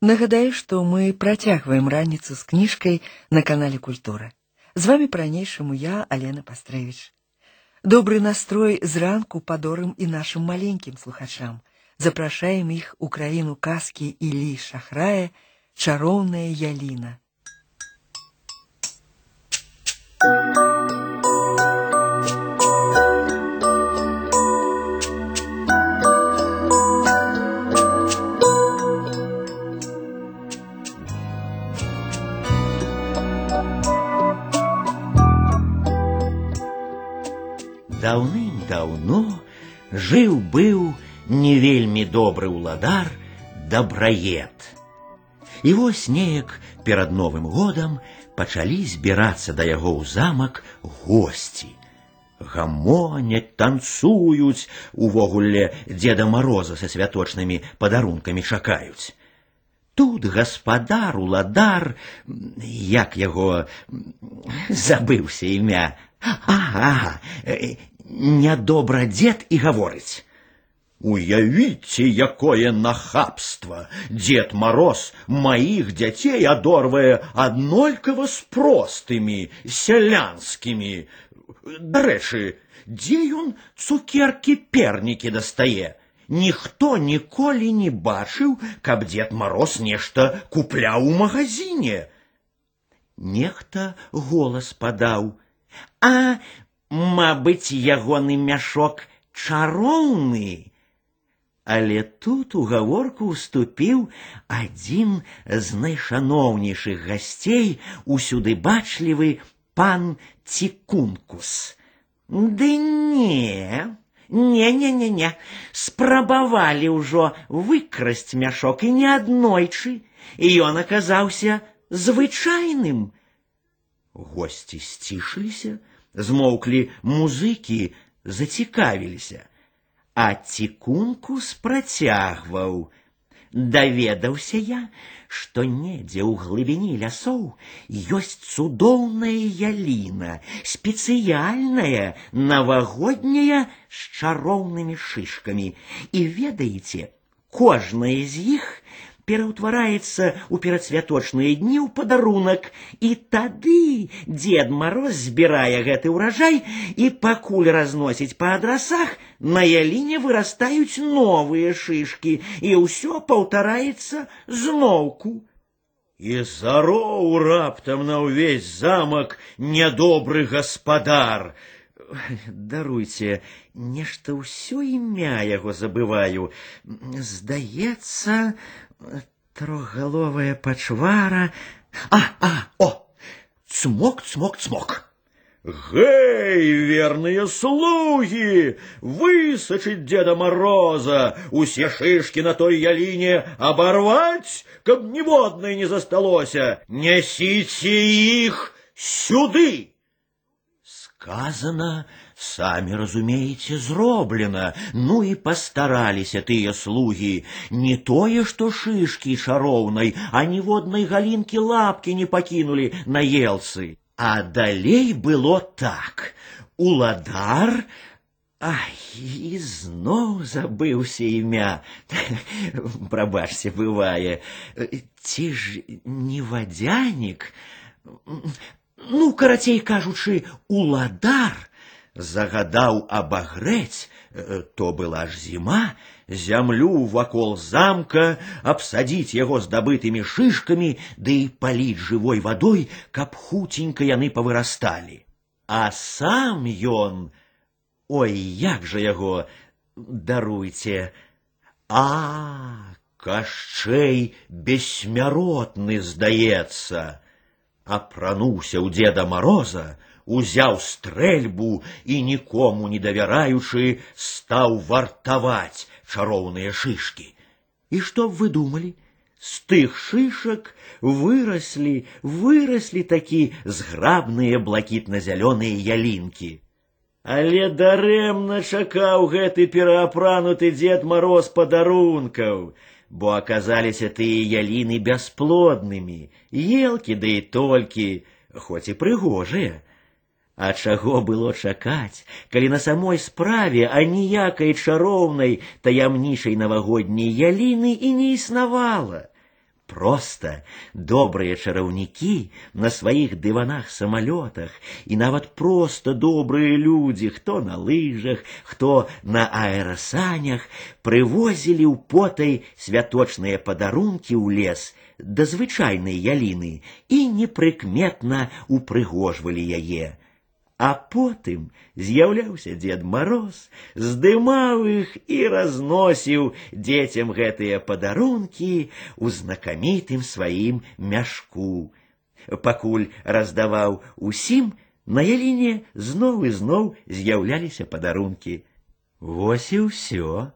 Нагадаю, што мы працягваем раніцу з кніжкай на канале культура. З вами па-ранейшаму я Алена Пастрэвіч. Добры настрой зранку падорым і нашым маленькім слухачам. Запрашаем іх у краіну казкі Ілі Шахрая, чароўная яліна. Даўным-даўно жыў-быў не вельмі добры ўладар дабраед. І вось неяк перад новым годам пачалі збірацца да яго ў замак госці. Гамоняць, танцуюць, увогуле Деда Мороза са святочнымі падарункамі чакаюць. Тут гаспадар уладар, як яго забыўся імя, Ага, нядобра дзед і гаворыць. Уявіце, якое нахабства! Дед Мороз маіх дзяцей адорвае аднолькава з простымі сялянскімі. Дарэчы, дзе ён цукеркі пернікі дастае? Ніхто ніколі не бачыў, каб дед Мороз нешта купляў у магазине. Нехта голас падаў: « А Мабыць, ягоны мяшок чароўны. Але тут у гаворку ўступіў адзін з найшаноўнейшых гасцей усюды бачлівы пан Цікункус. Ды не, не-не-не-не, спрабавалі ўжо выкрасць мяшок і не аднойчы, і ён аказаўся звычайным. Госці сцішыліся, змоўклі музыкі, зацікавіліся, а цікункус працягваў. Даведаўся я, што недзе ў глыбіні лясоў ёсць цудоўная яліна, спецыяльная, навагодняя з чароўнымі шышкамі. І ведаеце, кожная з іх пераўтвараецца ў перадсвяточныя дні ў падарунак і тады дзед мароз збірае гэты ўражай і пакуль разносіць па адрасах на яліне вырастаюць новыя шышкі і ўсё паўтараецца зноўку і зароў раптам на ўвесь замак нядобры гаспадар даруйце нешта ўсё імя яго забываю здаецца трохгаловая пачвара. А, а, о! Цмок, цмок, цмок. Гэй, верные слуги! Высочить Деда Мороза, усе шишки на той ялине оборвать, каб ніводной не засталося. Несите их сюды! Сказано Самі разумееце, зроблена, ну і пастараліся тыя слугі, не тое, што шышкі шароўнай, а ніводнай галінкі лапкі не пакінулі на елцы. А далей было так. Уладар, Ай, і зноў забыўся імя. Прабачце, бывае. Ці ж не вадзянік? Ну, карацей кажучы, уладар загадаў абагрэць, э, то была ж зіма, зямлю вакол замка, абсадзіць яго здабытымі шышкамі, ды і паліць жывой вадой, каб хуценька яны павырасталі. А сам ён, ой, як жа яго, даруйце, а, кашчэй бессмяротны, здаецца, апрануўся ў деда Мороза, узяў стрэльбу і нікому не давяраючы стаў вартаваць чароўныя шышкі. І што б вы думалі? З тых шышак выраслі, выраслі такі зграбныя блакітна-зялёныя ялінкі. Але дарэмна чакаў гэты пераапрануты дзед мароз падарункаў, бо аказаліся тыя яліны бясплоднымі, елкі да і толькі, хоць і прыгожыя, а чаго было чакаць, калі на самой справе аніякай чароўнай таямнішай навагодняй яліны і не існавала. Проста добрыя чараўнікі на сваіх дыванах-самалётах і нават проста добрыя людзі, хто на лыжах, хто на аэрасанях, прывозілі ў потай святочныя падарункі ў лес да звычайнай яліны і непрыкметна упрыгожвалі яе. А потым з'яўляўся Дед Мороз, здымаў іх і разносіў дзецям гэтыя падарункі ў знакамітым сваім мяшку. Пакуль раздаваў усім, на яліне зноў і зноў з'яўляліся падарункі. Вось і ўсё.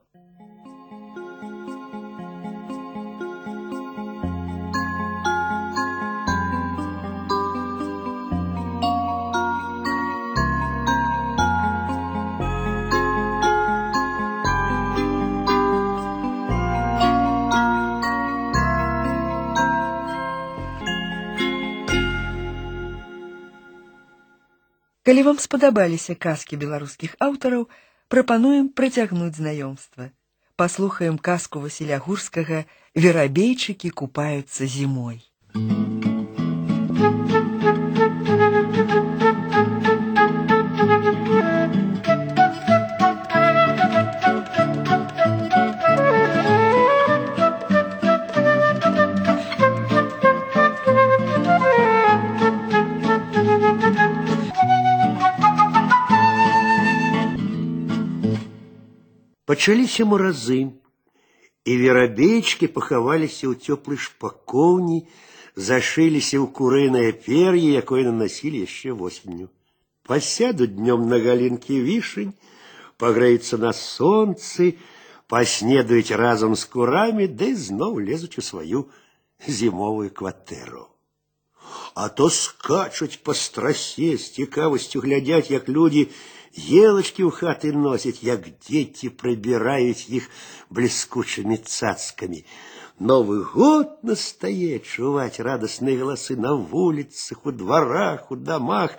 Калі вам спадабаліся казкі беларускіх аўтараў, прапануем працягнуць знаёмства. Паслухаем казку Васіля Гурскага верабейчыкі купаюцца зімой. Пачаліся маразы, і верабейчкі пахаваліся ў цёплай шпакоўні, зашыліся ў курынае пер'е, якое наносілі яшчэ восенню. Пасяду днём на галінкі вішень, пагрэюцца на сонцы, паснедаюць разам з курамі, ды зноў лезуць у сваю зімовую кватэру. А то скачуць па страсе, з цікавасцю глядяць, як людзі елочки у хаты носят, як дети прибирают их блескучими цацками. Новый год настает, чувать радостные голосы на улицах, у дворах, у домах.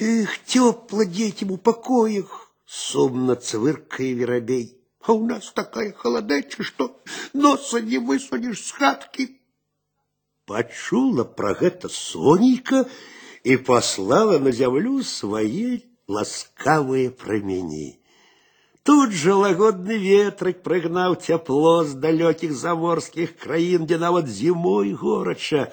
Эх, тепло детям у покоях, сумно цвыркая веробей. А у нас такая холодеча, что носа не высунешь с хатки. Почула про это Сонейка и послала на землю своей ласкавыя прамяні. Тут же лагодны ветрык прыгнаў цяпло з далёкіх заморскіх краін, дзе нават зімой горача,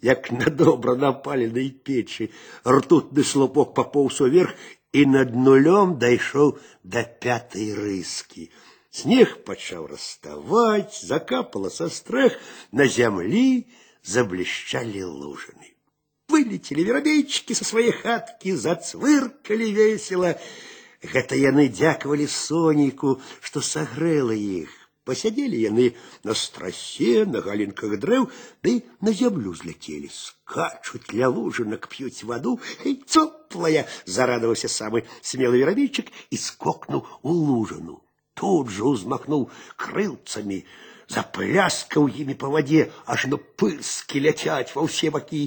як на добра напаленай печы, ртутны слупок папоўз уверх і над нулём дайшоў да пятай рыскі. Снег пачаў раставаць, закапала са стрэх, на зямлі заблішчалі лужыны. Вылетели верабейчики со своей хатки, зацвыркали весело. Гэта яны дзякавалі сонейку, што сагрэла іх. Пасядзелі яны на страсе, на галінках дрэў, ды на зямлю зляцелі, скачуць ля лужынак, п'юць ваду, і цоплая, зарадаваўся самы смелы верабейчык і скокнуў у лужыну. Тут жа ўзмахнуў крылцамі, запляскаў імі па вадзе, ажно пырскі ляцяць ва ўсе бакі.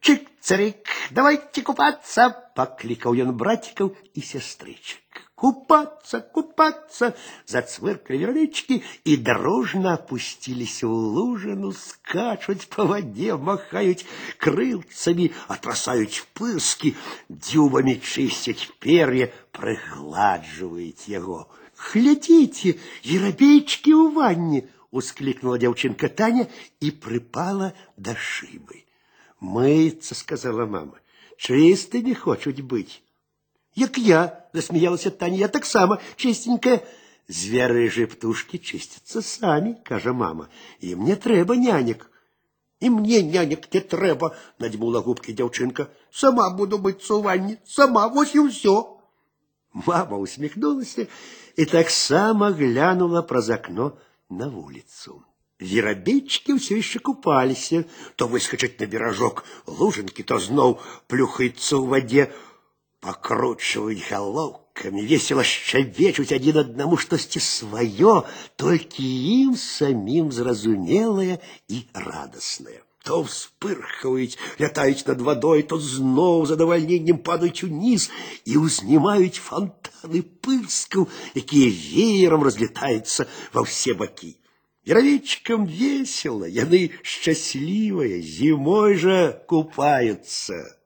Чик-царик, давайте купаться, покликал он братиков и сестричек. Купаться, купаться, зацвыркали вернички и дружно опустились в лужину, скачут по воде, махают крылцами, отрасают пырски, дюбами чистят перья, пригладживают его. «Глядите, еробейчики у ванне!» — ускликнула девчонка Таня и припала до шибы. Мыться, сказала мама. Чистыми хочуть быть. Як я, засмеялася Таня, я так само чистенькая. Звяры же птушки чистятся сами, каже мама. И мне трэба нянек. И мне нянек не трэба, надьмула губки дзяўчынка. Сама буду мыцца ў ванне, сама, вось і ўсё. Мама усмехнулась и так само глянула праз окно на улицу. Верабейчики все еще купались, то выскочить на бережок лужинки, то знов плюхается в воде, покручивают головками, весело щавечуть один одному штосьці свое, только им самим зразумелое и радостное. То вспырхивают, летают над водой, то знов задовольнением падают вниз и узнімають фонтаны пырскаў, якія веером разлетаются во все боки. Яровечкам весело, яны счастливые, зимой же купаются.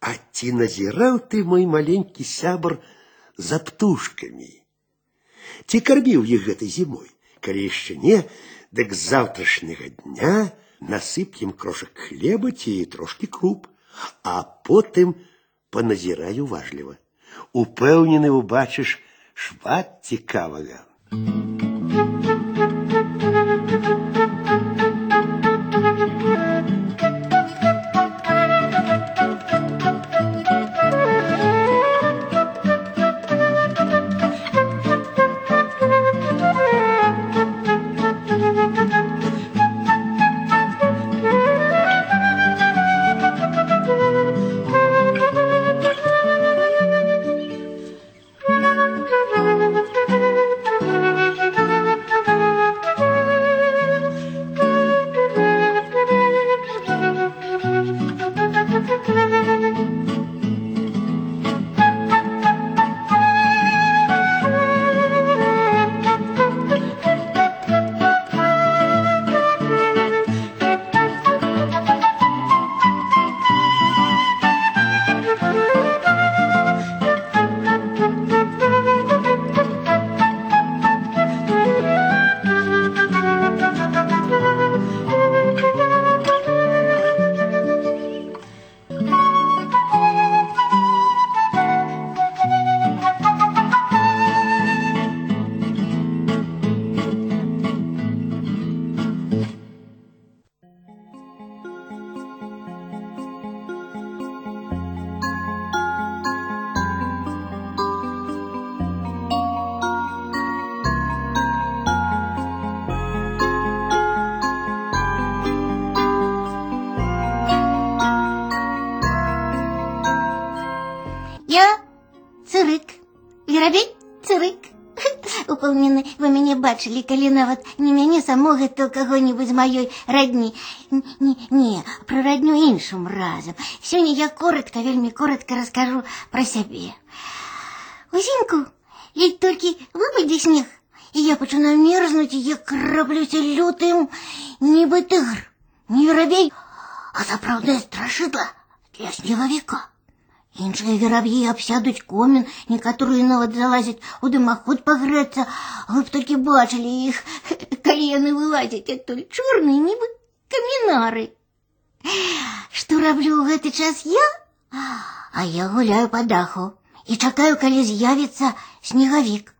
А ці назіраў ты, мой маленькі сябр, за птушками? Ці карміў іх гэтай зімой? Калі яшчэ не, дык з заўтрашняга дня насып ім крошак хлеба ці трошки круп, а потым паназіраю важліва. Упэўнены убачыш шмат цікавага. Я бачылі, калі нават не мяне самога, то каго-нибудь з маёй радні. Не, не, пра радню іншым разам. Сёння я коротка, вельмі коротка раскажу пра сябе. Узімку, як толькі выпадзе снег, і я пачынаю мерзнуць, і я краплюся лютым, нібы тыгр, не верабей, а сапраўднае страшыдла для снегавіка. Іншыя вераб'і абсядуць комін, некаторыя нават залазяць у дымаход пагрэцца, вы б толькі бачылі іх, калі яны вылазяць адтуль чорныя, нібы камінары. Што раблю ў гэты час я? А я гуляю па даху і чакаю, калі з'явіцца снегавік.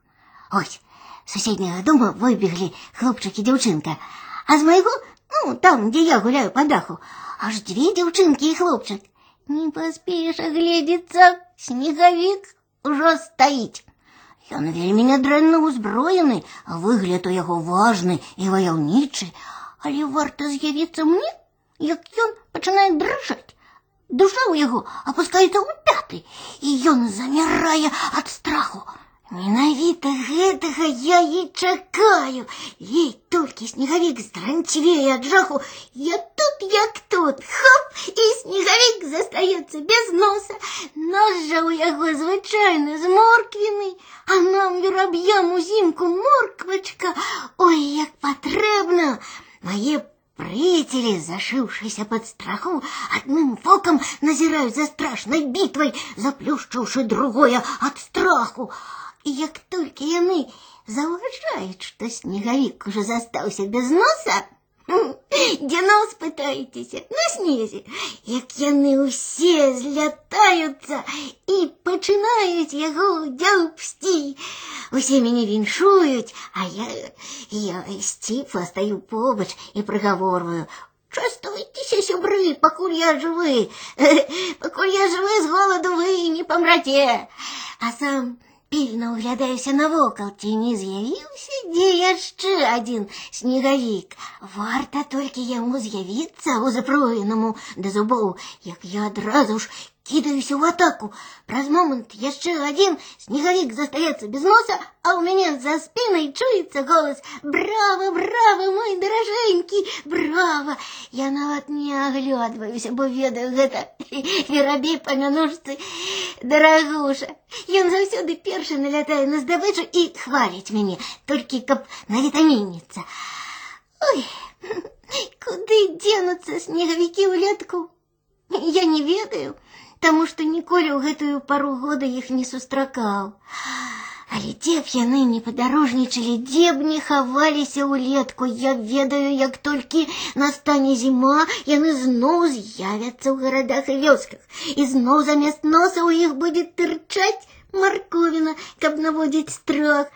Ось, з суседняга дома выбеглі хлопчык і дзяўчынка, а з майго, ну, там, дзе я гуляю па даху, аж дзве дзяўчынкі і хлопчык. Не поспеешь оглядеться, снеговик уже стаіць. Ён вельмі нядрэнна ўзброены, а выгляд у яго важны і ваяўнічы, але варта з'явіцца мне, як ён пачынае дрыжаць. Душа ў яго апускаецца ў пяты, і ён замірае ад страху. Менавіта гэтага я і чакаю. Ей толькі снегавік здранчвее ад жаху. Я тут, як тут. Хоп, і снегавік застаецца без носа. Нос жа ў яго звычайны з морквіны, а нам вераб'ям узімку морквачка. Ой, як патрэбна. Мае Прыцелі, зашыўшыся пад страху, адным вокам назіраюць за страшнай бітвай, заплюшчыўшы другое ад страху. І як толькі яны заўважаюць, што снегавік уже застаўся без носа, дзе нос пытаецеся на снезе, як яны ўсе злятаюцца і пачынаюць яго дзяўбсці. Усе мяне віншуюць, а я, я сціпла стаю побач і прыгаворваю, Частуйтеся, сябры, пакуль я жывы, пакуль я жывы з голаду вы не памраце. А сам пільна ўглядаюся навокал, ці не з'явіўся дзе яшчэ адзін снегавік. Варта толькі яму з'явіцца ў запроенаму да зубоў, як я адразу ж кідаюся ў атаку. Праз момант яшчэ адзін снегавік застаецца без носа, а ў мяне за спінай чуецца голас: Браво, браво, мой даражэнькі, браво! Я нават не аглядваюся, бо ведаю гэта верабей па мянушцы дарагуша. Ён заўсёды першы налятае на здабычу і хваліць мяне, толькі каб навітамінніцца. Ой, куды дзенуцца снегавікі ўлетку? Я не ведаю таму што ніколі ў гэтую пару года іх не сустракаў. Але дзе б яны не падарожнічалі, дзе б не хаваліся ўлетку, я ведаю, як толькі настане зіма, яны зноў з'явяцца ў гарадах і вёсках, і зноў замест носа ў іх будзе тырчаць марковіна, каб наводзіць страх.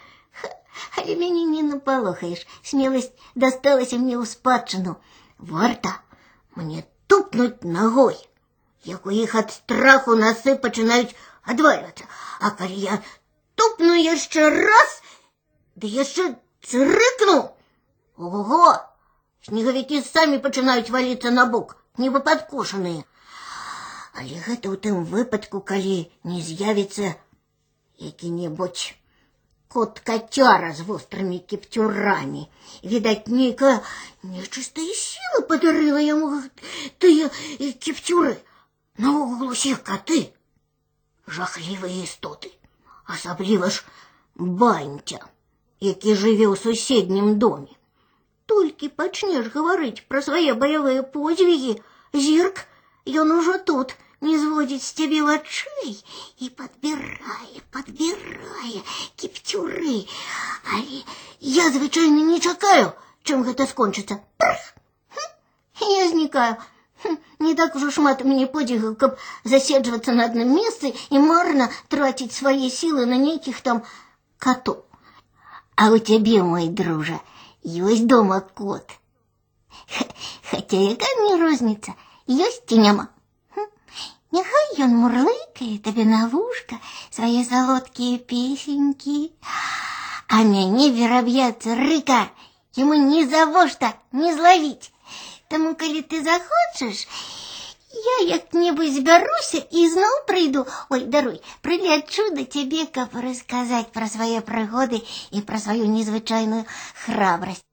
Але мяне не напалохаеш, смеласць дасталася мне ў спадчыну. Варта мне тупнуць ногой як у іх ад страху насы пачынаюць адвальвацца. А калі я тупну яшчэ раз, ды яшчэ црыкну. Ого! Снегавікі самі пачынаюць валіцца на бок, нібы падкошаныя. Але гэта ў тым выпадку, калі не з'явіцца які-небудзь кот кацяра з вострымі кіпцюрамі. Відаць, нейкая нечыстая сіла падарыла яму тыя кіпцюры. Наогул усіх каты жахлівыя істоты, асабліва ж баньця, які жыве ў суседнім доме. Толькі пачнеш гаварыць пра свае баявыя подзвігі, зірк, ён ужо тут не зводзіць з цябе вачэй і падбірае, падбірае кіпцюры. Але я звычайна не чакаю, чым гэта скончыцца. Я знікаю не так ужо шмат у мяне подзігаў, каб заседжвацца на адным месцы і марна траціць свае сілы на нейкіх там катоў. А у цябе, мой дружа, ёсць дома кот. Хаця якая мне розніца, ёсць ці няма. Няхай ён мурлыкае табе на вушка свае салодкія песенькі. А мяне вераб'яцца рыка, яму ні завошта не злавіць. Таму калі ты захочаш, я як-небудзь збяруся і зноў прыйду, ой, даруй, прылячу да цябе, каб расказаць пра свае прыгоды і пра сваю незвычайную храбрасць.